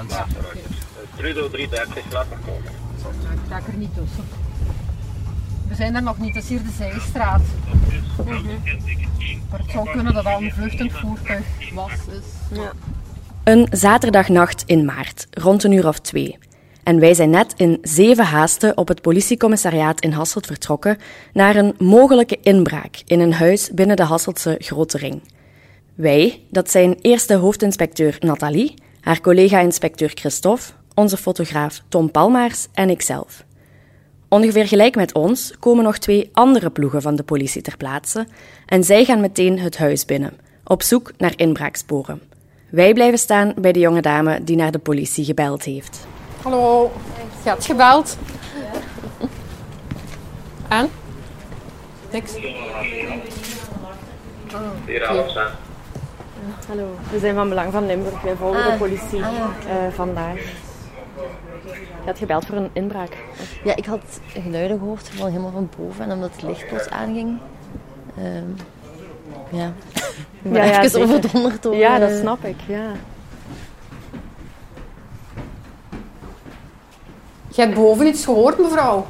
Mensen. Trudeau 330 laten komen. Ik raak er niet tussen. We zijn er nog niet, dat is hier de Zijstraat. Maar het zou kunnen dat al een vluchtend voertuig was. Is. Een zaterdagnacht in maart, rond een uur of twee. En wij zijn net in zeven haasten op het politiecommissariaat in Hasselt vertrokken naar een mogelijke inbraak in een huis binnen de Hasseltse Grote Ring. Wij, dat zijn eerste hoofdinspecteur Nathalie, haar collega-inspecteur Christophe, onze fotograaf Tom Palmaars en ikzelf. Ongeveer gelijk met ons komen nog twee andere ploegen van de politie ter plaatse en zij gaan meteen het huis binnen, op zoek naar inbraaksporen. Wij blijven staan bij de jonge dame die naar de politie gebeld heeft. Hallo, je had gebeld. En? Niks. Hallo, we zijn van Belang van Limburg. Wij volgen Ah, de politie ah, eh, vandaag. Je had gebeld voor een inbraak. Ja, ik had geluiden gehoord van helemaal van boven en omdat het licht plots aanging. ehm, ja, ik ben Ja, ja, even zeker. overdonderd door. Ja, dat eh, snap ik. Ja. Je hebt boven iets gehoord, mevrouw.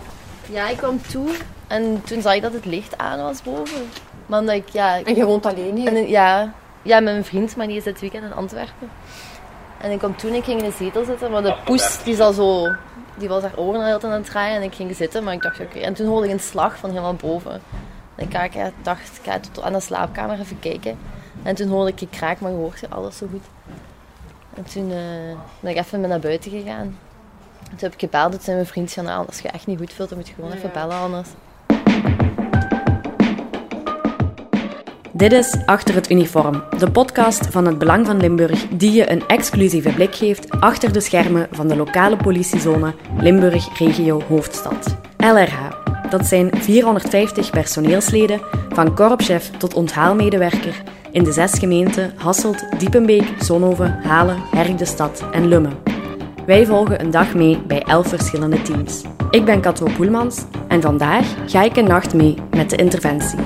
Ja, ik kwam toe en toen zag ik dat het licht aan was boven. Maar omdat ik, ja... ik- En je woont alleen hier. en, ja, ja, met mijn vriend, maar die is dit weekend in Antwerpen. En ik kwam toen, ik ging in de zetel zitten, maar de poes die zat zo... Die was haar oren tijd aan het draaien en ik ging zitten, maar ik dacht, oké. En toen hoorde ik een slag van helemaal boven. En ik kijk, dacht, ik ga tot aan de slaapkamer even kijken. En toen hoorde ik gekraak, maar je hoort je alles zo goed. En toen eh, ben ik even naar buiten gegaan. Toen heb ik gebeld, toen zei mijn vriend gaan aan. Als je echt niet goed voelt, dan moet je gewoon even bellen anders. Dit is Achter het Uniform, de podcast van het Belang van Limburg die je een exclusieve blik geeft achter de schermen van de lokale politiezone Limburg Regio Hoofdstad. LRH. Dat zijn 450 personeelsleden, van korpschef tot onthaalmedewerker, in de zes gemeenten Hasselt, Diepenbeek, Zonhoven, Halen, Herk-de-Stad en Lummen. Wij volgen een dag mee bij elf verschillende teams. Ik ben Kato Poelmans en vandaag ga ik een nacht mee met de interventie.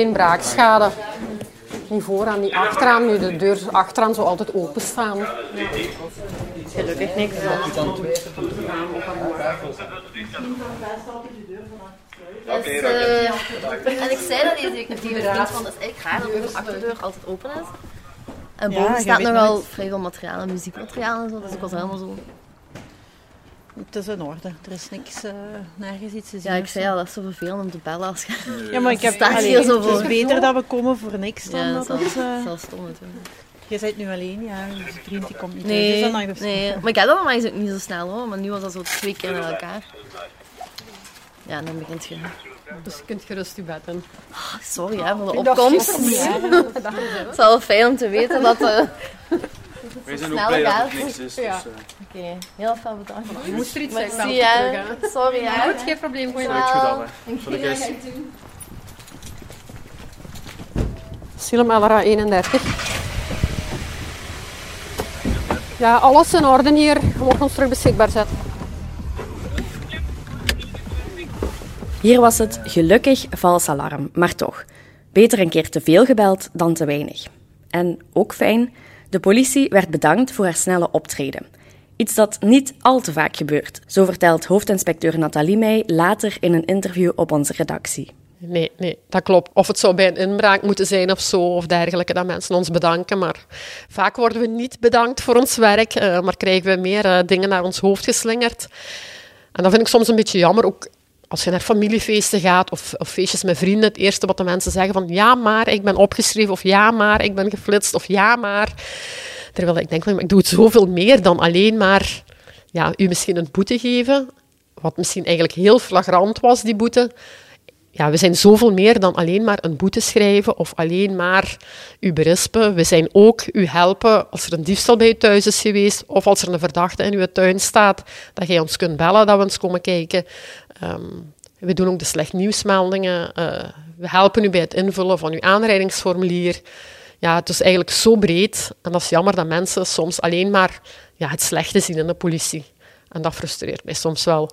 Geen braakschade. Niet vooraan, niet achteraan. Nu de deur achteraan zou altijd openstaan. Gelukkig niks. Dus, eh, en ik zei dat deze week die vriend van, dat is eigenlijk raar dat de achterdeur altijd open is. En Ja, boven staat nogal nooit. vrij veel materiaal en muziekmateriaal en zo, dus ik was helemaal zo... Het is in orde. Er is niks, eh, nergens iets te zien. Ja, ik zei al, dat is zo vervelend om te bellen als je... Ja, maar ik heb allee, hier zo Het voor. is beter dat we komen voor niks dan Ja, dat dat het... is eh, wel- dat is stom natuurlijk. Je bent nu alleen, ja. Je vriend die komt niet Nee, dus- nee, maar ik heb dat normaal gezien ook niet zo snel hoor, maar nu was dat zo twee keer naar elkaar. Ja, dan begint je... Dus je kunt gerust je bed in. Sorry hè, voor de opkomst. Het is wel fijn om te weten dat... eh, Wij zijn ook blij dat het niks is. Dus, Ja. eh, Oké, heel veel bedankt. Je moest er iets zeggen. Sorry hè. Goed, geen probleem. Dat, hè. Zal ik eens... Silem LRA 31. Ja, alles in orde hier. We mogen ons terug beschikbaar zetten. Hier was het gelukkig vals alarm, maar toch. Beter een keer te veel gebeld dan te weinig. En ook fijn, de politie werd bedankt voor haar snelle optreden. Iets dat niet al te vaak gebeurt, zo vertelt hoofdinspecteur Nathalie mij later in een interview op onze redactie. Nee, nee, dat klopt. Of het zou bij een inbraak moeten zijn of zo, of dergelijke, dat mensen ons bedanken. Maar vaak worden we niet bedankt voor ons werk, eh, maar krijgen we meer eh, dingen naar ons hoofd geslingerd. En dat vind ik soms een beetje jammer, ook als je naar familiefeesten gaat of, of feestjes met vrienden. Het eerste wat de mensen zeggen van, ja maar, ik ben opgeschreven, of ja maar, ik ben geflitst, of ja maar. Terwijl ik denk, maar ik doe het zoveel meer dan alleen maar ja, u misschien een boete geven, wat misschien eigenlijk heel flagrant was, die boete. ja, we zijn zoveel meer dan alleen maar een boete schrijven of alleen maar u berispen. We zijn ook u helpen als er een diefstal bij u thuis is geweest of als er een verdachte in uw tuin staat, dat jij ons kunt bellen, dat we eens komen kijken. Ehm, we doen ook de slecht nieuwsmeldingen. Uh, we helpen u bij het invullen van uw aanrijdingsformulier. Ja, het is eigenlijk zo breed en dat is jammer dat mensen soms alleen maar ja, het slechte zien in de politie. En dat frustreert mij soms wel.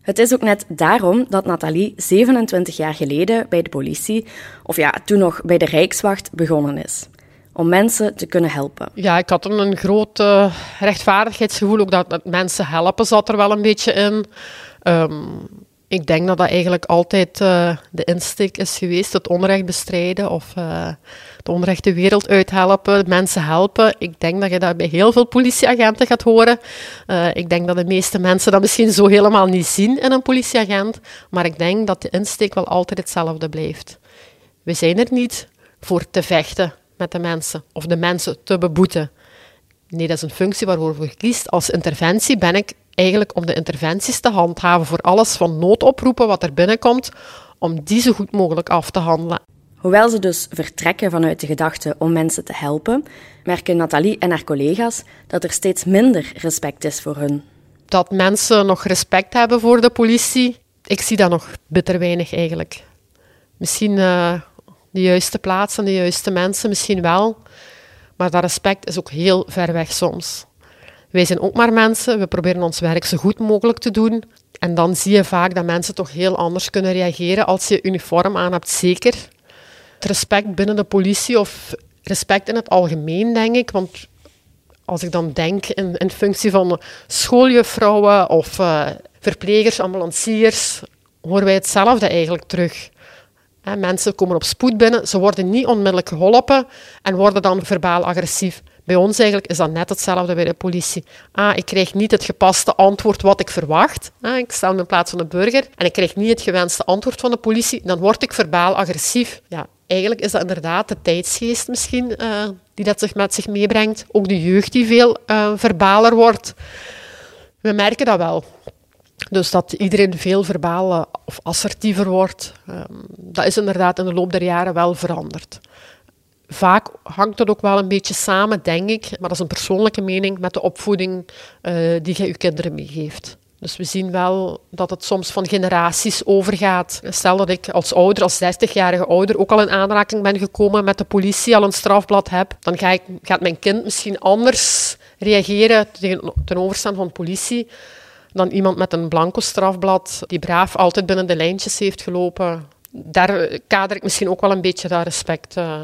Het is ook net daarom dat Nathalie 27 jaar geleden bij de politie, of ja, toen nog bij de Rijkswacht, begonnen is. Om mensen te kunnen helpen. Ja, ik had een groot uh, rechtvaardigheidsgevoel. Ook dat, mensen helpen zat er wel een beetje in. Um, ik denk dat dat eigenlijk altijd uh, de insteek is geweest, het onrecht bestrijden of uh, de wereld uithelpen, mensen helpen. Ik denk dat je dat bij heel veel politieagenten gaat horen. Uh, ik denk dat de meeste mensen dat misschien zo helemaal niet zien in een politieagent, maar ik denk dat de insteek wel altijd hetzelfde blijft. We zijn er niet voor te vechten met de mensen of de mensen te beboeten. Nee, dat is een functie waarvoor je kiest. Als interventie ben ik eigenlijk om de interventies te handhaven voor alles van noodoproepen wat er binnenkomt, om die zo goed mogelijk af te handelen. Hoewel ze dus vertrekken vanuit de gedachte om mensen te helpen, merken Nathalie en haar collega's dat er steeds minder respect is voor hun. Dat mensen nog respect hebben voor de politie, ik zie dat nog bitter weinig eigenlijk. Misschien uh, de juiste plaatsen, de juiste mensen, misschien wel. Maar dat respect is ook heel ver weg soms. Wij zijn ook maar mensen, we proberen ons werk zo goed mogelijk te doen. En dan zie je vaak dat mensen toch heel anders kunnen reageren als je uniform aan hebt, zeker. Het respect binnen de politie of respect in het algemeen, denk ik. Want als ik dan denk in, in functie van schooljuffrouwen of uh, verplegers, ambulanciers, horen wij hetzelfde eigenlijk terug. mensen komen op spoed binnen, ze worden niet onmiddellijk geholpen en worden dan verbaal agressief. Bij ons eigenlijk is dat net hetzelfde bij de politie. Ah, ik krijg niet het gepaste antwoord wat ik verwacht. Ah, ik stel me in plaats van de burger en ik krijg niet het gewenste antwoord van de politie. Dan word ik verbaal agressief. Ja, eigenlijk is dat inderdaad de tijdsgeest misschien uh, die dat zich met zich meebrengt. Ook de jeugd die veel uh, verbaler wordt. We merken dat wel. Dus dat iedereen veel verbaal of assertiever wordt, um, dat is inderdaad in de loop der jaren wel veranderd vaak hangt dat ook wel een beetje samen, denk ik, maar dat is een persoonlijke mening, met de opvoeding uh, die je je kinderen meegeeft. Dus we zien wel dat het soms van generaties overgaat. Stel dat ik als ouder, als 60-jarige ouder, ook al in aanraking ben gekomen met de politie, al een strafblad heb, dan gaat mijn kind misschien anders reageren ten, ten overstaan van politie dan iemand met een blanco strafblad die braaf altijd binnen de lijntjes heeft gelopen. Daar kader ik misschien ook wel een beetje dat respect uh,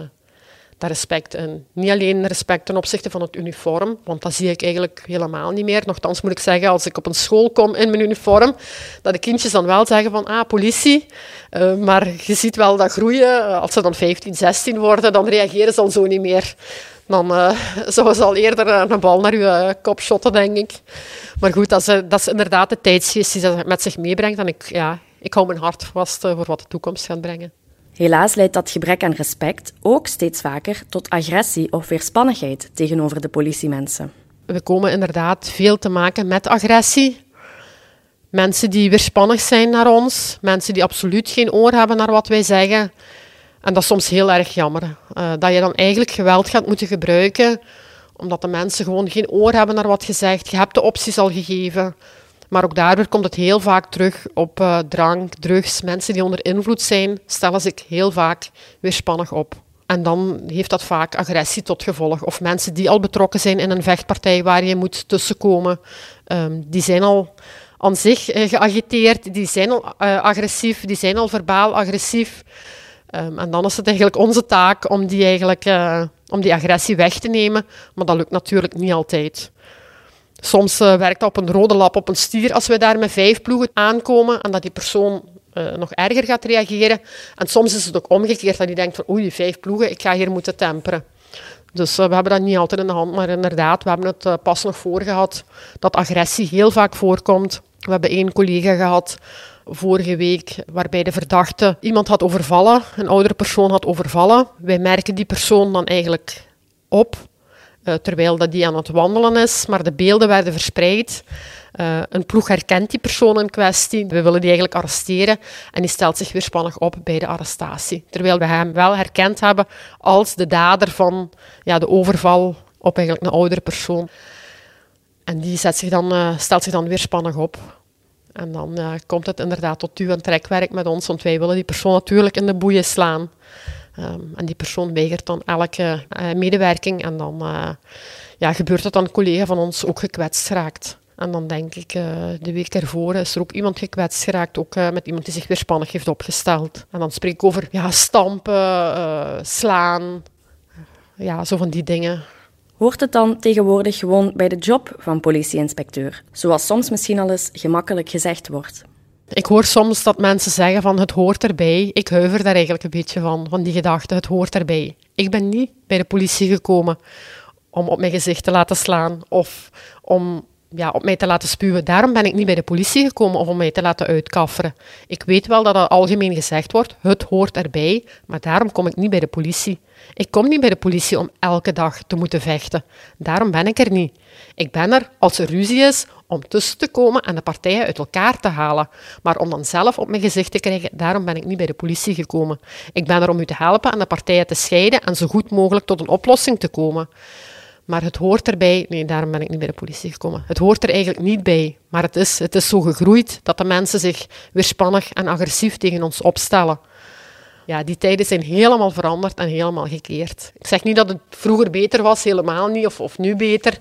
dat respect in. Niet alleen respect ten opzichte van het uniform, want dat zie ik eigenlijk helemaal niet meer. Nochtans moet ik zeggen, als ik op een school kom in mijn uniform, dat de kindjes dan wel zeggen van, ah, politie. Uh, maar je ziet wel dat groeien. Als ze dan 15, 16 worden, dan reageren ze al zo niet meer. Dan uh, zouden ze al eerder een bal naar je kop shotten, denk ik. Maar goed, dat is, dat is inderdaad de tijdsgeest die dat met zich meebrengt. En ik, ja, ik hou mijn hart vast voor wat de toekomst gaat brengen. Helaas leidt dat gebrek aan respect ook steeds vaker tot agressie of weerspannigheid tegenover de politiemensen. We komen inderdaad veel te maken met agressie. Mensen die weerspannig zijn naar ons, mensen die absoluut geen oor hebben naar wat wij zeggen. En dat is soms heel erg jammer. Uh, dat je dan eigenlijk geweld gaat moeten gebruiken, omdat de mensen gewoon geen oor hebben naar wat je zegt. Je hebt de opties al gegeven. Maar ook daarbij komt het heel vaak terug op uh, drank, drugs. Mensen die onder invloed zijn, stellen zich heel vaak weerspannig op. En dan heeft dat vaak agressie tot gevolg. Of mensen die al betrokken zijn in een vechtpartij waar je moet tussenkomen, um, die zijn al aan zich uh, geagiteerd, die zijn al uh, agressief, die zijn al verbaal agressief. Um, en dan is het eigenlijk onze taak om die, eigenlijk, om die agressie weg te nemen. Maar dat lukt natuurlijk niet altijd. Soms uh, werkt dat op een rode lap op een stier als we daar met vijf ploegen aankomen en dat die persoon uh, nog erger gaat reageren. En soms is het ook omgekeerd dat die denkt van oei, vijf ploegen, ik ga hier moeten temperen. Dus uh, we hebben dat niet altijd in de hand, maar inderdaad, we hebben het pas nog voor gehad dat agressie heel vaak voorkomt. We hebben één collega gehad vorige week waarbij de verdachte iemand had overvallen, een oudere persoon had overvallen. Wij merken die persoon dan eigenlijk op eh, terwijl dat die aan het wandelen is, maar de beelden werden verspreid. Eh, een ploeg herkent die persoon in kwestie. We willen die eigenlijk arresteren en die stelt zich weerspannig op bij de arrestatie. Terwijl we hem wel herkend hebben als de dader van ja, de overval op eigenlijk een oudere persoon. En die zet zich dan, uh, stelt zich dan weerspannig op. En dan komt het inderdaad tot duw- en trekwerk met ons, want wij willen die persoon natuurlijk in de boeien slaan. Um, en die persoon weigert dan elke uh, medewerking en dan ja, gebeurt dat een collega van ons ook gekwetst raakt. En dan denk ik, uh, de week ervoor is er ook iemand gekwetst geraakt, ook met iemand die zich weerspannig heeft opgesteld. En dan spreek ik over ja, stampen, slaan, ja, zo van die dingen. Hoort het dan tegenwoordig gewoon bij de job van politieinspecteur, zoals soms misschien al eens gemakkelijk gezegd wordt? Ik hoor soms dat mensen zeggen van het hoort erbij. Ik huiver daar eigenlijk een beetje van, van die gedachte, het hoort erbij. Ik ben niet bij de politie gekomen om op mijn gezicht te laten slaan of om ja, op mij te laten spuwen. Daarom ben ik niet bij de politie gekomen of om mij te laten uitkafferen. Ik weet wel dat dat algemeen gezegd wordt, het hoort erbij, maar daarom kom ik niet bij de politie. Ik kom niet bij de politie om elke dag te moeten vechten. Daarom ben ik er niet. Ik ben er als er ruzie is om tussen te komen en de partijen uit elkaar te halen. Maar om dan zelf op mijn gezicht te krijgen, daarom ben ik niet bij de politie gekomen. Ik ben er om u te helpen en de partijen te scheiden en zo goed mogelijk tot een oplossing te komen. Maar het hoort erbij. Nee, daarom ben ik niet bij de politie gekomen. Het hoort er eigenlijk niet bij. Maar het is, het is zo gegroeid dat de mensen zich weerspannig en agressief tegen ons opstellen. Ja, die tijden zijn helemaal veranderd en helemaal gekeerd. Ik zeg niet dat het vroeger beter was, helemaal niet, of, of nu beter.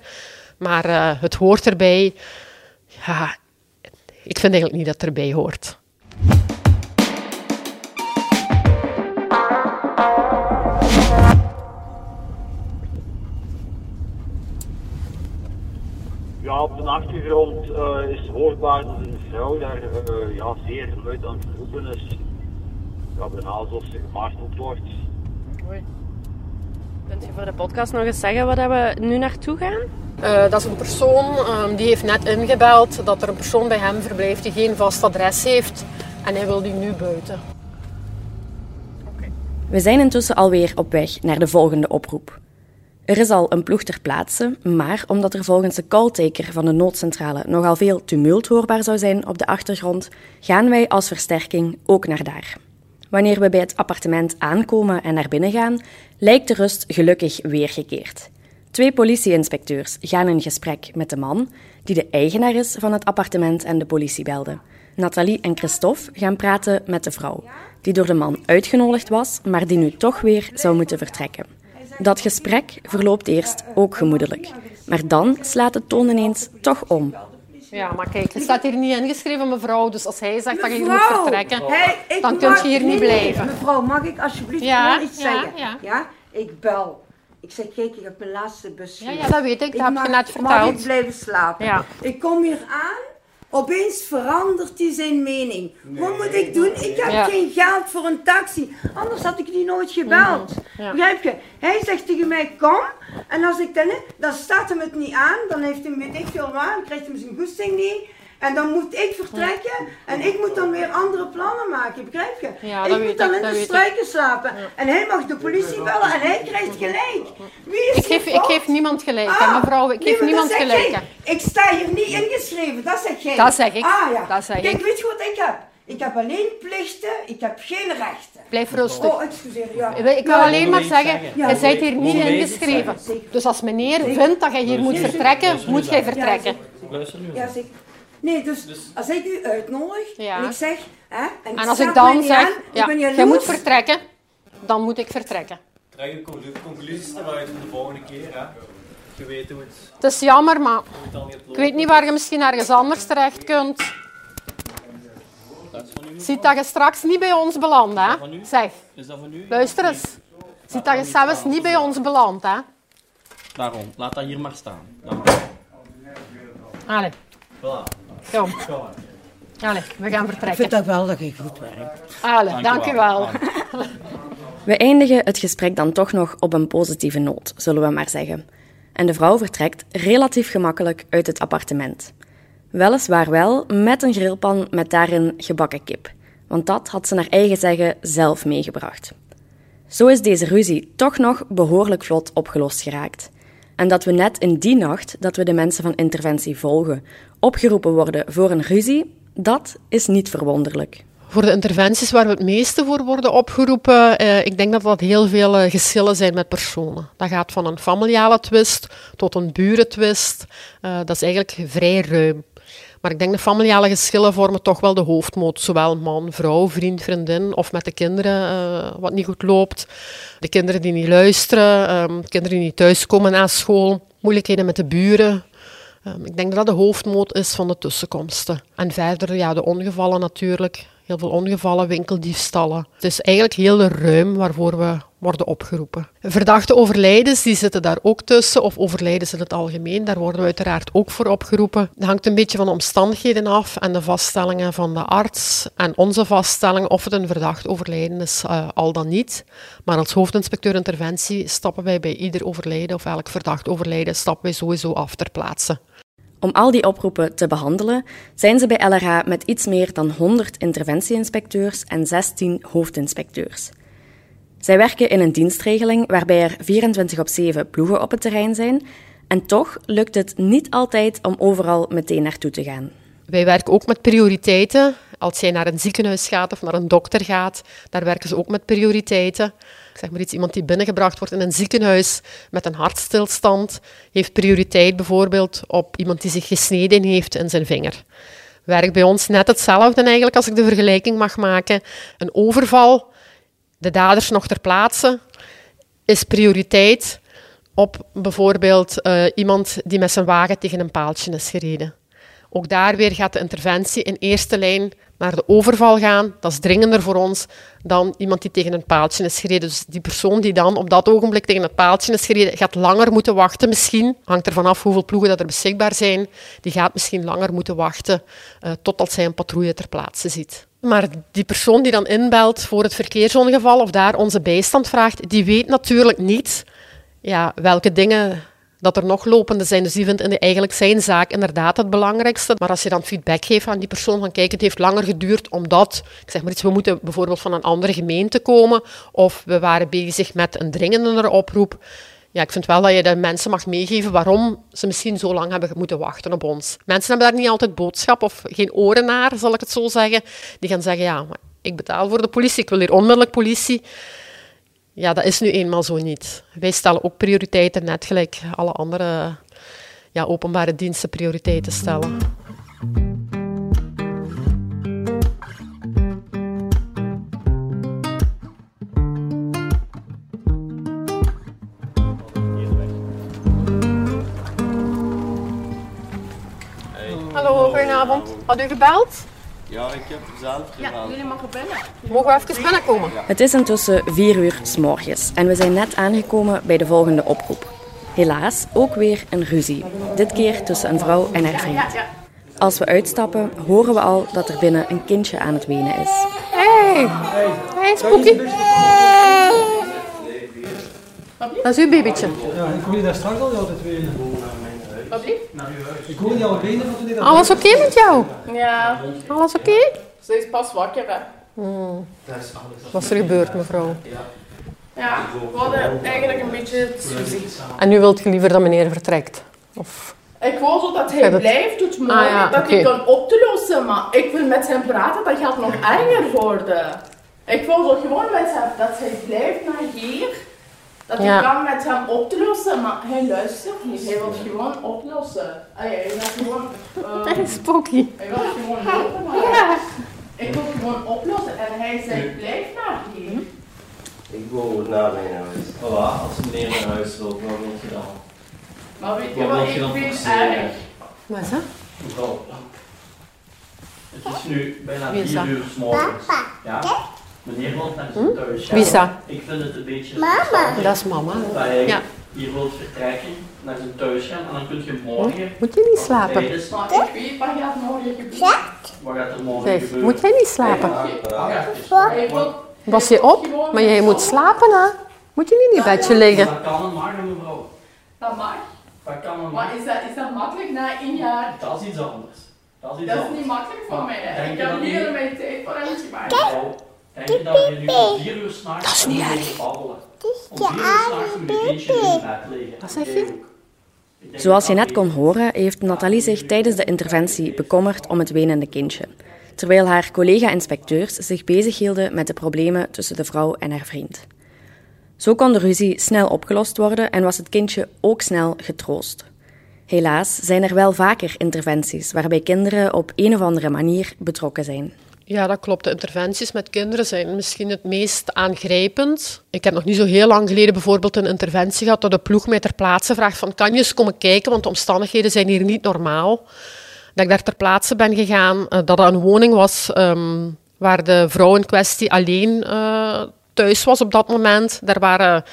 Maar uh, het hoort erbij. Ja, ik vind eigenlijk niet dat het erbij hoort. Ja, op de achtergrond uh, is hoorbaar dat een vrouw daar uh, ja, zeer luid aan het roepen is. Ja, bijna alsof ze gemarteld wordt. Oei. Kunt je voor de podcast nog eens zeggen waar we nu naartoe gaan? Uh, dat is een persoon um, die heeft net ingebeld dat er een persoon bij hem verblijft die geen vast adres heeft en hij wil die nu buiten. Okay. We zijn intussen alweer op weg naar de volgende oproep. Er is al een ploeg ter plaatse, maar omdat er volgens de calltaker van de noodcentrale nogal veel tumult hoorbaar zou zijn op de achtergrond, gaan wij als versterking ook naar daar. Wanneer we bij het appartement aankomen en naar binnen gaan, lijkt de rust gelukkig weergekeerd. Twee politieinspecteurs gaan in gesprek met de man, die de eigenaar is van het appartement en de politie belde. Nathalie en Christophe gaan praten met de vrouw, die door de man uitgenodigd was, maar die nu toch weer zou moeten vertrekken. Dat gesprek verloopt eerst ook gemoedelijk. Maar dan slaat de toon ineens toch om. Ja, maar kijk, het staat hier niet ingeschreven, mevrouw. Dus als hij zegt dat je hier moet vertrekken, hey, dan kun je hier niet blijven. Mevrouw, mag ik alsjeblieft ja, iets ja, zeggen? Ja. ja, ik bel. Ik zeg, kijk, ik heb mijn laatste bus. Ja, ja, dat weet ik. Dat heb je net verteld. Mag ik blijven slapen? Ja. Ik kom hier aan Opeens verandert hij zijn mening. Wat moet ik doen? Ik heb geen geld voor een taxi. Anders had ik die nooit gebeld. Mm Begrijp je? Hij zegt tegen mij, kom. En als ik dan, dan staat hem het niet aan. Dan heeft hij, weet ik veel waar, dan krijgt hij zijn goesting niet. En dan moet ik vertrekken en ik moet dan weer andere plannen maken, begrijp je? Ja, ik moet dan in de struiken slapen. En hij mag de politie bellen en hij krijgt gelijk. Wie is ik, geef, ik geef niemand gelijk, ah, mevrouw. Ik geef niemand gelijk. Ik sta hier niet ingeschreven, dat zeg jij. Dat zeg ik. Ah ja. Dat zeg Kijk, ik. weet je wat ik heb? Ik heb alleen plichten, ik heb geen rechten. Blijf rustig. Oh, excuseer, ja. Ik wil alleen maar zeggen, ja, je bent hier niet ingeschreven. Dus als meneer vindt dat je hier moet vertrekken, moet jij vertrekken. Ja, zeker. Nee, dus, dus, als ik u uitnodig en ik zeg... Hè, en, en als ik dan zeg, aan, ja, jij moet vertrekken, dan moet ik vertrekken. Krijg je conclusies eruit voor de volgende keer, hè? Je weet hoe het... Het is jammer, maar ik weet niet waar je misschien ergens anders terecht kunt. Ziet dat je straks niet bij ons belandt, hè? Zeg. Is dat van u? Luister eens. Ziet dat je zelfs niet bij ons belandt, hè? Waarom? Laat dat hier maar staan. Allee. Voilà. Kom. Allee, we gaan vertrekken. Ik vind dat wel dat je goed werkt. Allee, dank u wel. We eindigen het gesprek dan toch nog op een positieve noot, zullen we maar zeggen. En de vrouw vertrekt relatief gemakkelijk uit het appartement. Weliswaar wel met een grillpan met daarin gebakken kip, want dat had ze naar eigen zeggen zelf meegebracht. Zo is deze ruzie toch nog behoorlijk vlot opgelost geraakt. En dat we net in die nacht dat we de mensen van interventie volgen, opgeroepen worden voor een ruzie, dat is niet verwonderlijk. Voor de interventies waar we het meeste voor worden opgeroepen, eh, ik denk dat dat heel veel eh, geschillen zijn met personen. Dat gaat van een familiale twist tot een burentwist. Uh, dat is eigenlijk vrij ruim. Maar ik denk de familiale geschillen vormen toch wel de hoofdmoot. Zowel man, vrouw, vriend, vriendin of met de kinderen uh, wat niet goed loopt. De kinderen die niet luisteren, um, kinderen die niet thuiskomen na school. Moeilijkheden met de buren. Um, ik denk dat dat de hoofdmoot is van de tussenkomsten. En verder ja, de ongevallen natuurlijk heel veel ongevallen, winkeldiefstallen. Het is eigenlijk heel ruim waarvoor we worden opgeroepen. Verdachte overlijdens die zitten daar ook tussen, of overlijdens in het algemeen, daar worden we uiteraard ook voor opgeroepen. Dat hangt een beetje van de omstandigheden af en de vaststellingen van de arts en onze vaststelling of het een verdacht overlijden is, uh, al dan niet. Maar als hoofdinspecteur interventie stappen wij bij ieder overlijden of elk verdacht overlijden stappen wij sowieso af ter plaatse. Om al die oproepen te behandelen, zijn ze bij LRA met iets meer dan 100 interventieinspecteurs en 16 hoofdinspecteurs. Zij werken in een dienstregeling waarbij er 24 op 7 ploegen op het terrein zijn, en toch lukt het niet altijd om overal meteen naartoe te gaan. Wij werken ook met prioriteiten. Als jij naar een ziekenhuis gaat of naar een dokter gaat, daar werken ze ook met prioriteiten zeg maar iets, iemand die binnengebracht wordt in een ziekenhuis met een hartstilstand, heeft prioriteit bijvoorbeeld op iemand die zich gesneden heeft in zijn vinger. Werkt bij ons net hetzelfde eigenlijk, als ik de vergelijking mag maken. Een overval, de daders nog ter plaatse, is prioriteit op bijvoorbeeld uh, iemand die met zijn wagen tegen een paaltje is gereden. Ook daar weer gaat de interventie in eerste lijn naar de overval gaan. Dat is dringender voor ons dan iemand die tegen een paaltje is gereden. Dus die persoon die dan op dat ogenblik tegen het paaltje is gereden, gaat langer moeten wachten misschien. Hangt ervan af hoeveel ploegen dat er beschikbaar zijn. Die gaat misschien langer moeten wachten uh, totdat zij een patrouille ter plaatse ziet. Maar die persoon die dan inbelt voor het verkeersongeval of daar onze bijstand vraagt, die weet natuurlijk niet ja, welke dingen dat er nog lopende zijn. Dus die vindt eigenlijk zijn zaak inderdaad het belangrijkste. Maar als je dan feedback geeft aan die persoon van kijk, het heeft langer geduurd omdat, zeg maar iets, we moeten bijvoorbeeld van een andere gemeente komen of we waren bezig met een dringendere oproep. Ja, ik vind wel dat je de mensen mag meegeven waarom ze misschien zo lang hebben moeten wachten op ons. Mensen hebben daar niet altijd boodschap of geen oren naar, zal ik het zo zeggen. Die gaan zeggen, ja, ik betaal voor de politie, ik wil hier onmiddellijk politie. Ja, dat is nu eenmaal zo niet. Wij stellen ook prioriteiten, net gelijk alle andere ja, openbare diensten prioriteiten stellen. Hallo, goedenavond. Had u gebeld? Ja, ik heb zelf Ja, jullie mogen binnen. Mogen we even binnenkomen? Het is intussen vier uur s morgens en we zijn net aangekomen bij de volgende oproep. Helaas ook weer een ruzie. Dit keer tussen een vrouw en haar vriend. Als we uitstappen, horen we al dat er binnen een kindje aan het wenen is. Hey, hey Spooky. Dat is uw babytje. Ja, ik hoorde daar straks al altijd wenen. Ik hoorde jou wenen van toen Alles oké okay met jou? Ja. Alles oké? Okay? Ze is pas wakker, hè. Hmm. Wat is er gebeurd, mevrouw? Ja, we hadden eigenlijk een beetje ruzie. En nu wilt je liever dat meneer vertrekt? Of... Ik wil zo dat hij dat... blijft tot morgen, Ah, ja, dat ik kan op te lossen, maar ik wil met hem praten, dat gaat nog erger worden. Ik wil zo gewoon met hem, dat hij blijft naar hier, dat Ja. ik kan met hem op te lossen, maar hij luistert niet, hij wil gewoon oplossen. Ja, hij wil gewoon, Dat eh, is Spooky. hij wil gewoon lopen, maar ik wil gewoon oplossen en hij zegt blijf naar hier. Ik wil naar mijn huis. Voilà, als meneer naar huis wil, wat wil je dan? Maar weet je Wat wat, wil je ik dan vind erg. Wat is dat? Mevrouw. Het is nu bijna Wie is 4 dat? uur s morgens. Ja? Meneer wil naar zijn thuis. Wie is dat? Ik vind het een beetje Mama. Dat is mama. Dat hij Ja. hier wilt vertrekken, naar zijn thuis gaan en dan kun je morgen... Moet je niet slapen? Maar ik weet wat gaat morgen gebeuren. Wat gaat er morgen Zeg, gebeuren? moet jij niet slapen? Was je op? Maar jij moet slapen, hè? Moet je niet in je bedje liggen? Dat kan een maken, mevrouw. Dat mag. Dat kan een Maar is dat, is dat makkelijk na een jaar? Dat is iets anders. Dat is iets Dat is anders. niet makkelijk voor mij. hè. Ik je heb hier mijn tijd voor hem gemaakt. Denk je dat je nu om 4 uur s'nachts Dat is niet erg. Om 4 uur s'nachts bed liggen. Wat zeg je? Zoals je net kon horen, heeft Nathalie zich tijdens de interventie bekommerd om het wenende kindje, terwijl haar collega-inspecteurs zich bezighielden met de problemen tussen de vrouw en haar vriend. Zo kon de ruzie snel opgelost worden en was het kindje ook snel getroost. Helaas zijn er wel vaker interventies waarbij kinderen op een of andere manier betrokken zijn. Ja, dat klopt. De interventies met kinderen zijn misschien het meest aangrijpend. Ik heb nog niet zo heel lang geleden bijvoorbeeld een interventie gehad dat de ploeg mij ter plaatse vraagt van kan je eens komen kijken, want de omstandigheden zijn hier niet normaal. Dat ik daar ter plaatse ben gegaan, eh, dat het een woning was ehm, waar de vrouw in kwestie alleen uh, thuis was op dat moment. Daar waren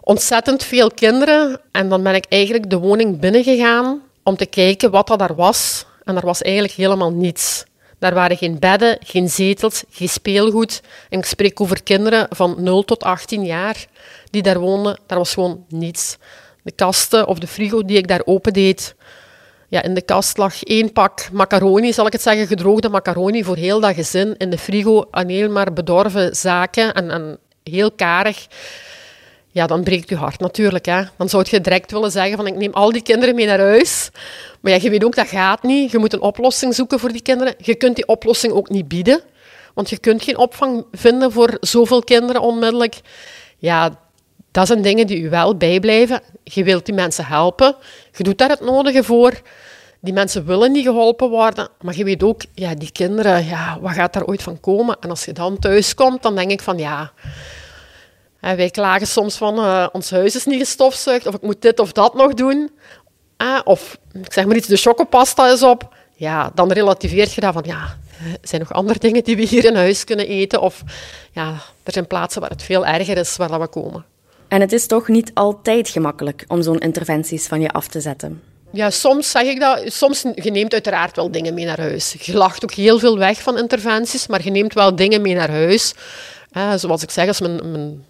ontzettend veel kinderen en dan ben ik eigenlijk de woning binnengegaan om te kijken wat dat daar was. En er was eigenlijk helemaal niets. Daar waren geen bedden, geen zetels, geen speelgoed. En ik spreek over kinderen van 0 tot 18 jaar die daar woonden. Daar was gewoon niets. De kasten of de frigo die ik daar opendeed, ja, in de kast lag één pak macaroni, zal ik het zeggen, gedroogde macaroni voor heel dat gezin. In de frigo alleen maar bedorven zaken en, en heel karig. Ja, dan breekt je hart natuurlijk. Hè. Dan zou je direct willen zeggen van ik neem al die kinderen mee naar huis. Maar ja, je weet ook, dat gaat niet. Je moet een oplossing zoeken voor die kinderen. Je kunt die oplossing ook niet bieden. Want je kunt geen opvang vinden voor zoveel kinderen onmiddellijk. Ja, dat zijn dingen die u wel bijblijven. Je wilt die mensen helpen. Je doet daar het nodige voor. Die mensen willen niet geholpen worden. Maar je weet ook, ja, die kinderen, ja, wat gaat daar ooit van komen? En als je dan thuis komt, dan denk ik van ja... Wij klagen soms van uh, ons huis is niet gestofzuigd, of ik moet dit of dat nog doen. Uh, of ik zeg maar iets, de chocopasta is op. Ja, dan relativeert je dat van ja, er zijn nog andere dingen die we hier in huis kunnen eten. Of ja, er zijn plaatsen waar het veel erger is waar we komen. En het is toch niet altijd gemakkelijk om zo'n interventies van je af te zetten? Ja, soms zeg ik dat. Soms je neemt uiteraard wel dingen mee naar huis. Je lacht ook heel veel weg van interventies, maar je neemt wel dingen mee naar huis. Uh, zoals ik zeg, als mijn, mijn,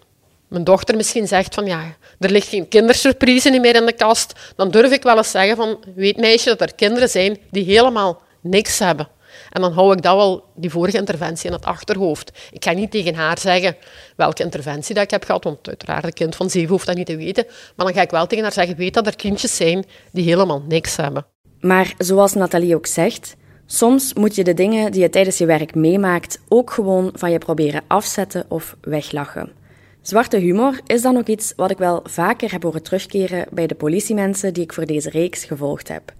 mijn, dochter misschien zegt van ja, er ligt geen kindersurprise meer in de kast, dan durf ik wel eens zeggen van weet meisje dat er kinderen zijn die helemaal niks hebben. En dan hou ik dat wel, die vorige interventie, in het achterhoofd. Ik ga niet tegen haar zeggen welke interventie dat ik heb gehad, want uiteraard, een kind van zeven hoeft dat niet te weten. Maar dan ga ik wel tegen haar zeggen, weet dat er kindjes zijn die helemaal niks hebben. Maar zoals Nathalie ook zegt, soms moet je de dingen die je tijdens je werk meemaakt ook gewoon van je proberen afzetten of weglachen. Zwarte humor is dan ook iets wat ik wel vaker heb horen terugkeren bij de politiemensen die ik voor deze reeks gevolgd heb.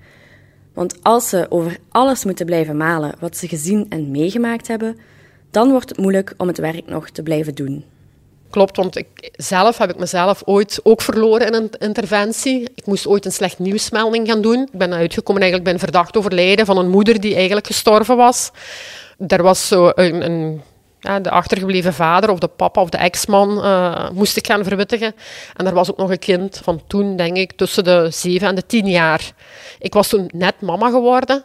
Want als ze over alles moeten blijven malen wat ze gezien en meegemaakt hebben, dan wordt het moeilijk om het werk nog te blijven doen. Klopt, want ik, zelf heb ik mezelf ooit ook verloren in een interventie. Ik moest ooit een slecht nieuwsmelding gaan doen. Ik ben uitgekomen eigenlijk bij een verdacht overlijden van een moeder die eigenlijk gestorven was. Er was zo een, een de achtergebleven vader of de papa of de ex-man uh, moest ik gaan verwittigen. En er was ook nog een kind van toen, denk ik, tussen de zeven en de tien jaar. Ik was toen net mama geworden.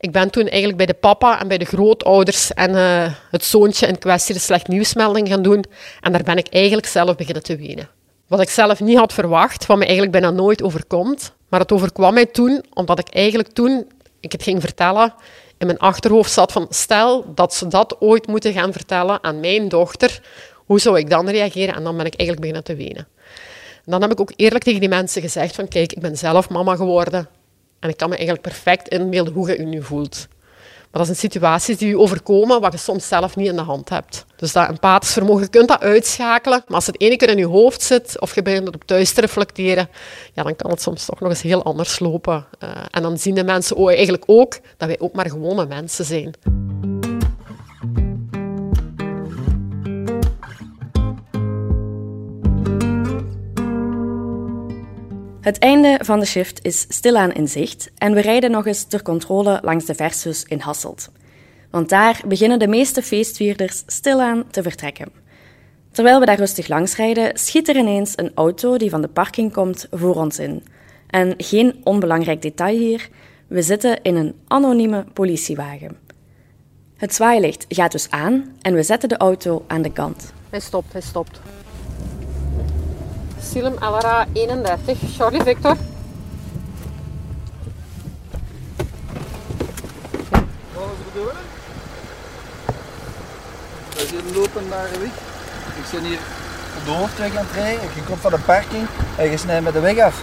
Ik ben toen eigenlijk bij de papa en bij de grootouders en uh, het zoontje in kwestie de slecht nieuwsmelding gaan doen. En daar ben ik eigenlijk zelf beginnen te wenen. Wat ik zelf niet had verwacht, wat me eigenlijk bijna nooit overkomt. Maar het overkwam mij toen, omdat ik eigenlijk toen, ik het ging vertellen, in mijn achterhoofd zat van stel dat ze dat ooit moeten gaan vertellen aan mijn dochter, hoe zou ik dan reageren? En dan ben ik eigenlijk beginnen te wenen. En dan heb ik ook eerlijk tegen die mensen gezegd van kijk, ik ben zelf mama geworden en ik kan me eigenlijk perfect inbeelden hoe je je nu voelt. Maar dat zijn situaties die je overkomen, wat je soms zelf niet in de hand hebt. Dus dat empathisch vermogen, kunt dat uitschakelen. Maar als het ene keer in je hoofd zit, of je begint erop thuis te reflecteren, ja, dan kan het soms toch nog eens heel anders lopen. Uh, en dan zien de mensen eigenlijk ook dat wij ook maar gewone mensen zijn. Het einde van de shift is stilaan in zicht en we rijden nog eens ter controle langs de Versus in Hasselt. Want daar beginnen de meeste feestvierders stilaan te vertrekken. Terwijl we daar rustig langs rijden, schiet er ineens een auto die van de parking komt voor ons in. En geen onbelangrijk detail hier, we zitten in een anonieme politiewagen. Het zwaailicht gaat dus aan en we zetten de auto aan de kant. Hij stopt, hij stopt. Silum LRA 31, Charlie Victor. Wat is de bedoeling? We zitten lopen naar de weg. Ik zit hier op de hoofdweg aan het rijden. Je komt van de parking en je snijdt met de weg af.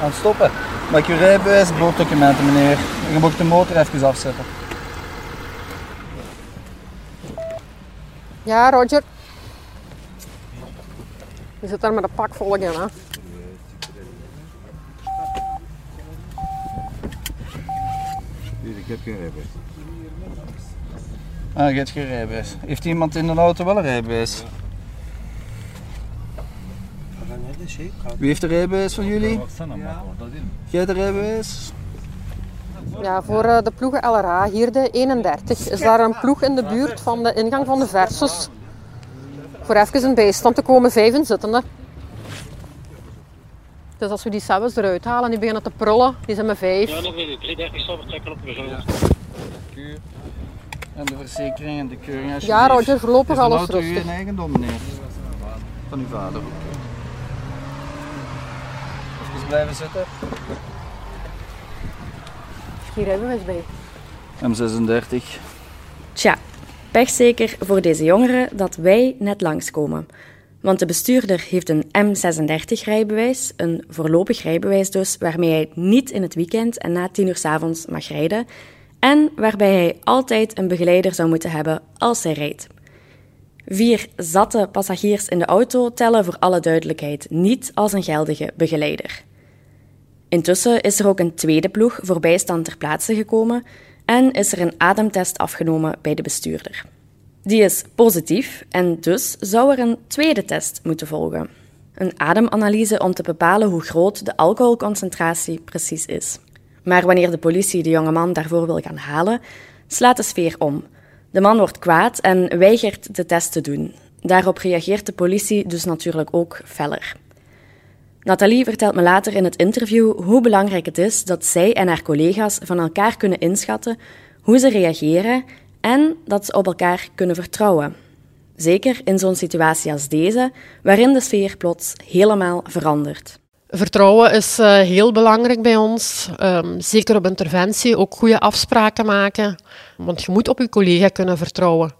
Aan het stoppen. Maak je rijbewijs, boorddocumenten meneer. En je moet de motor even afzetten. Ja, Roger. Je zit daar met een pak volk in, hè? Ik heb geen rijbewijs. Ah, je hebt geen rijbewijs. Heeft iemand in de auto wel een rijbewijs? Wie heeft de rijbewijs van jullie? Jij hebt de rijbewijs? Ja, voor eh, de ploegen LRA, hier de 31, is daar een ploeg in de buurt van de ingang van de Versus. Voor even een bijstand te komen, vijf inzittenden. Dus als we die zelfs eruit halen, die beginnen te prullen, die zijn met vijf. Ja, dan wil je 330 zal vertrekken op de En de verzekering en de keuring alsjeblieft. Ja, Roger, voorlopig Is alles auto rustig. uw eigendom, meneer? Van uw vader. Even blijven zitten. Hier hebben we eens bij. M36. Tja, pechzeker voor deze jongeren dat wij net langskomen. Want de bestuurder heeft een M36-rijbewijs, een voorlopig rijbewijs dus, waarmee hij niet in het weekend en na tien uur 's avonds mag rijden. En waarbij hij altijd een begeleider zou moeten hebben als hij rijdt. Vier zatte passagiers in de auto tellen voor alle duidelijkheid niet als een geldige begeleider. Intussen is er ook een tweede ploeg voor bijstand ter plaatse gekomen en is er een ademtest afgenomen bij de bestuurder. Die is positief en dus zou er een tweede test moeten volgen. Een ademanalyse om te bepalen hoe groot de alcoholconcentratie precies is. Maar wanneer de politie de jonge man daarvoor wil gaan halen, slaat de sfeer om. De man wordt kwaad en weigert de test te doen. Daarop reageert de politie dus natuurlijk ook feller. Nathalie vertelt me later in het interview hoe belangrijk het is dat zij en haar collega's van elkaar kunnen inschatten hoe ze reageren en dat ze op elkaar kunnen vertrouwen. Zeker in zo'n situatie als deze, waarin de sfeer plots helemaal verandert. Vertrouwen is eh, heel belangrijk bij ons. Ehm, zeker op interventie, ook goede afspraken maken. Want je moet op je collega kunnen vertrouwen.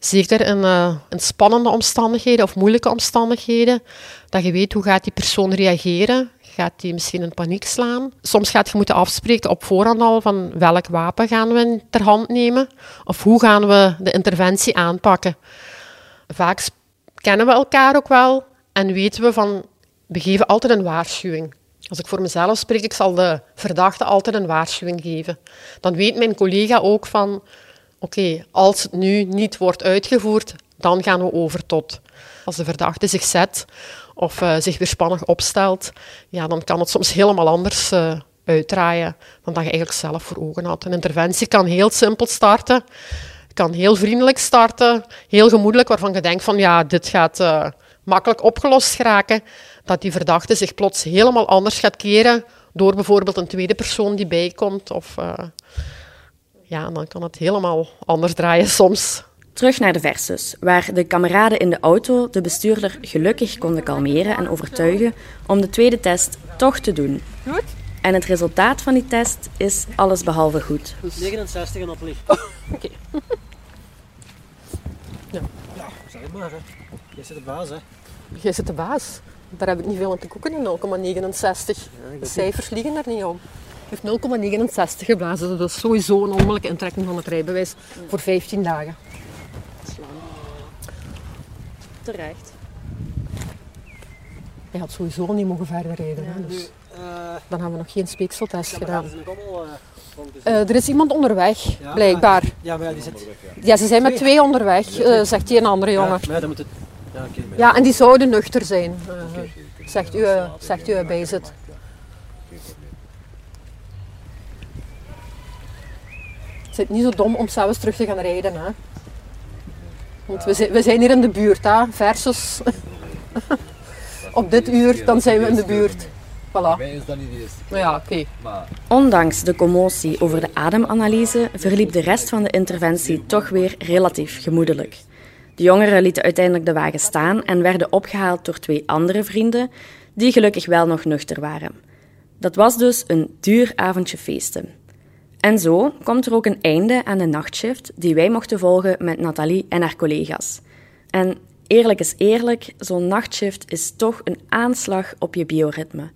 Zeker in, eh, spannende omstandigheden of moeilijke omstandigheden. Dat je weet hoe gaat die persoon reageren. Gaat die misschien in paniek slaan? Soms gaat je moeten afspreken op voorhand al van welk wapen gaan we ter hand nemen. Of hoe gaan we de interventie aanpakken. Vaak kennen we elkaar ook wel en weten we van we geven altijd een waarschuwing. Als ik voor mezelf spreek, ik zal de verdachte altijd een waarschuwing geven. Dan weet mijn collega ook van, oké, als het nu niet wordt uitgevoerd, dan gaan we over tot. Als de verdachte zich zet of eh, zich weerspannig opstelt, ja, dan kan het soms helemaal anders eh, uitdraaien dan dat je eigenlijk zelf voor ogen had. Een interventie kan heel simpel starten, kan heel vriendelijk starten, heel gemoedelijk, waarvan je denkt van, ja, dit gaat eh, makkelijk opgelost geraken dat die verdachte zich plots helemaal anders gaat keren door bijvoorbeeld een tweede persoon die bijkomt. Of, ja, dan kan het helemaal anders draaien soms. Terug naar de versus, waar de kameraden in de auto de bestuurder gelukkig konden kalmeren en overtuigen om de tweede test toch te doen. Goed. En het resultaat van die test is allesbehalve goed. 69 en op licht. Oké. ja. Ja, zeg het maar. Hè. Jij zit de baas, hè. Jij zit de baas. Daar heb ik niet veel aan te koeken in 0,69. de cijfers liegen daar niet om. Heeft 0,69 geblazen. dus Dat is sowieso een onmogelijke intrekking van het rijbewijs voor 15 dagen. Terecht. Hij had sowieso niet mogen verder rijden. hè, dus dan hebben we nog geen speekseltest gedaan. Allemaal... eh, Eh, er is iemand onderweg, Ja, blijkbaar. maar- Ja, maar ja, die zit... Ja, ze zijn met twee onderweg, eh, zegt die een andere jongen. Ja, dan moet het... Ja, oké. maar- Ja, en die zouden nuchter zijn, eh, zegt, u, eh, zegt u bij Het is niet zo dom om zelfs terug te gaan rijden. Hè? Want we zijn, we zijn hier in de buurt, hè? versus op dit uur, dan zijn we in de buurt. Voilà. Mij is dat niet de eerste keer. Ja, oké. Maar Ondanks de commotie over de ademanalyse verliep de rest van de interventie toch weer relatief gemoedelijk. De jongeren lieten uiteindelijk de wagen staan en werden opgehaald door twee andere vrienden, die gelukkig wel nog nuchter waren. Dat was dus een duur avondje feesten. En zo komt er ook een einde aan de nachtshift die wij mochten volgen met Nathalie en haar collega's. En eerlijk is eerlijk, zo'n nachtshift is toch een aanslag op je bioritme.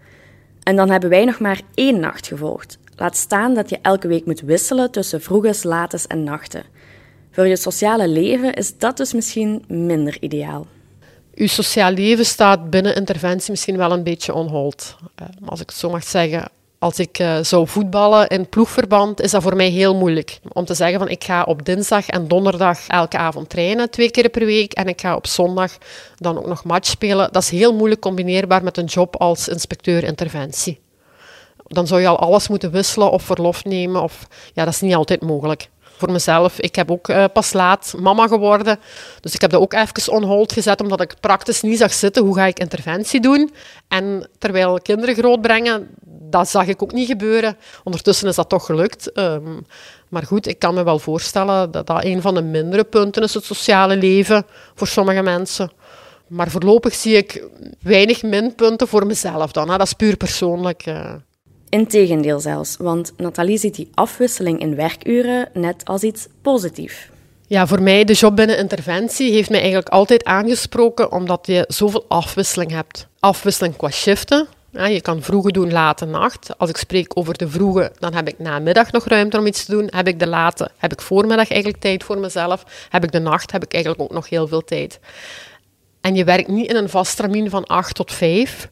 En dan hebben wij nog maar één nacht gevolgd. Laat staan dat je elke week moet wisselen tussen vroeges, lates en nachten. Voor je sociale leven is dat dus misschien minder ideaal. Uw sociaal leven staat binnen interventie misschien wel een beetje onhold. Uh, als ik het zo mag zeggen. Als ik uh, zou voetballen in ploegverband, is dat voor mij heel moeilijk. Om te zeggen van ik ga op dinsdag en donderdag elke avond trainen, twee keer per week. En ik ga op zondag dan ook nog match spelen. Dat is heel moeilijk combineerbaar met een job als inspecteur interventie. Dan zou je al alles moeten wisselen of verlof nemen. Of, ja, dat is niet altijd mogelijk voor mezelf. Ik heb ook uh, pas laat mama geworden. Dus ik heb dat ook even on hold gezet, omdat ik praktisch niet zag zitten. Hoe ga ik interventie doen? En terwijl kinderen grootbrengen, dat zag ik ook niet gebeuren. Ondertussen is dat toch gelukt. Um, maar goed, ik kan me wel voorstellen dat dat een van de mindere punten is, het sociale leven, voor sommige mensen. Maar voorlopig zie ik weinig minpunten voor mezelf dan. Hè. Dat is puur persoonlijk. Uh. Integendeel zelfs, want Nathalie ziet die afwisseling in werkuren net als iets positiefs. Ja, voor mij, de job binnen interventie heeft mij eigenlijk altijd aangesproken omdat je zoveel afwisseling hebt. Afwisseling qua shiften. Je kan vroege doen, late nacht. Als ik spreek over de vroege, dan heb ik namiddag nog ruimte om iets te doen. Heb ik de late, heb ik voormiddag eigenlijk tijd voor mezelf. Heb ik de nacht, heb ik eigenlijk ook nog heel veel tijd. En je werkt niet in een vast termijn van 8 tot 5.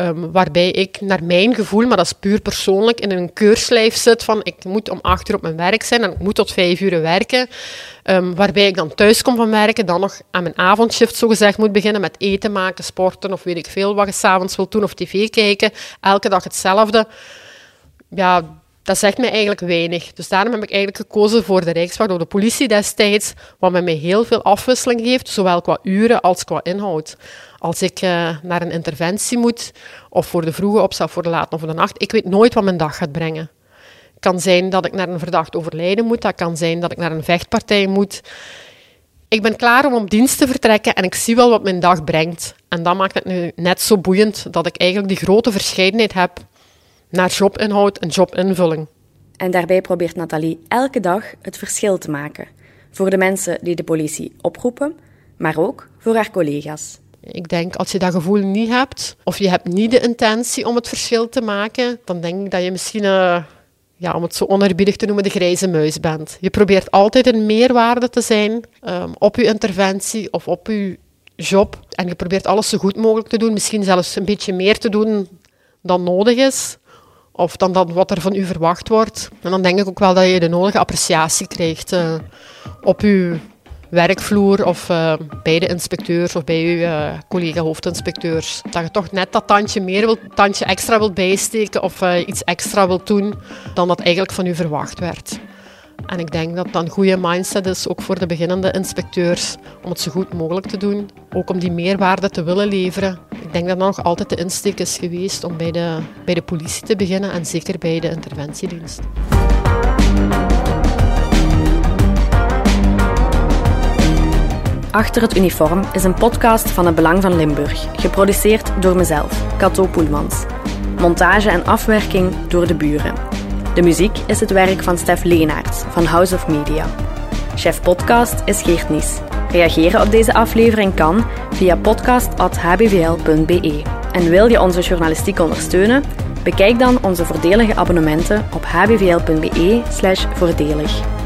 Um, waarbij ik naar mijn gevoel, maar dat is puur persoonlijk, in een keurslijf zit van ik moet om acht uur op mijn werk zijn en ik moet tot vijf uur werken. Um, waarbij ik dan thuis kom van werken, dan nog aan mijn avondshift zogezegd moet beginnen met eten maken, sporten of weet ik veel wat je s'avonds wilt doen of tv kijken. Elke dag hetzelfde. Ja, dat zegt mij eigenlijk weinig. Dus daarom heb ik eigenlijk gekozen voor de Rijkswacht of de politie destijds, wat mij heel veel afwisseling geeft, zowel qua uren als qua inhoud. Als ik uh, naar een interventie moet, of voor de vroege opstel, voor de late of voor de nacht, ik weet nooit wat mijn dag gaat brengen. Het kan zijn dat ik naar een verdacht overlijden moet, dat kan zijn dat ik naar een vechtpartij moet. Ik ben klaar om op dienst te vertrekken en ik zie wel wat mijn dag brengt. En dat maakt het nu net zo boeiend dat ik eigenlijk die grote verscheidenheid heb naar jobinhoud en jobinvulling. En daarbij probeert Nathalie elke dag het verschil te maken. Voor de mensen die de politie oproepen, maar ook voor haar collega's. Ik denk, als je dat gevoel niet hebt, of je hebt niet de intentie om het verschil te maken, dan denk ik dat je misschien, uh, ja, om het zo onerbiedig te noemen, de grijze muis bent. Je probeert altijd een meerwaarde te zijn um, op je interventie of op je job. En je probeert alles zo goed mogelijk te doen, misschien zelfs een beetje meer te doen dan nodig is. Of dan, dan wat er van u verwacht wordt. En dan denk ik ook wel dat je de nodige appreciatie krijgt uh, op uw werkvloer of uh, bij de inspecteurs of bij uw uh, collega hoofdinspecteurs. Dat je toch net dat tandje meer tandje extra wilt bijsteken of iets extra wilt doen dan dat eigenlijk van u verwacht werd. En ik denk dat dat een goede mindset is, ook voor de beginnende inspecteurs, om het zo goed mogelijk te doen. Ook om die meerwaarde te willen leveren. Ik denk dat dat nog altijd de insteek is geweest om bij de, bij de politie te beginnen en zeker bij de interventiedienst. Achter het uniform is een podcast van het Belang van Limburg, geproduceerd door mezelf, Cato Poelmans. Montage en afwerking door de buren. De muziek is het werk van Stef Leenaerts van House of Media. Chef podcast is Geert Nies. Reageren op deze aflevering kan via podcast.hbvl.be. En wil je onze journalistiek ondersteunen? Bekijk dan onze voordelige abonnementen op hbvl.be/voordelig.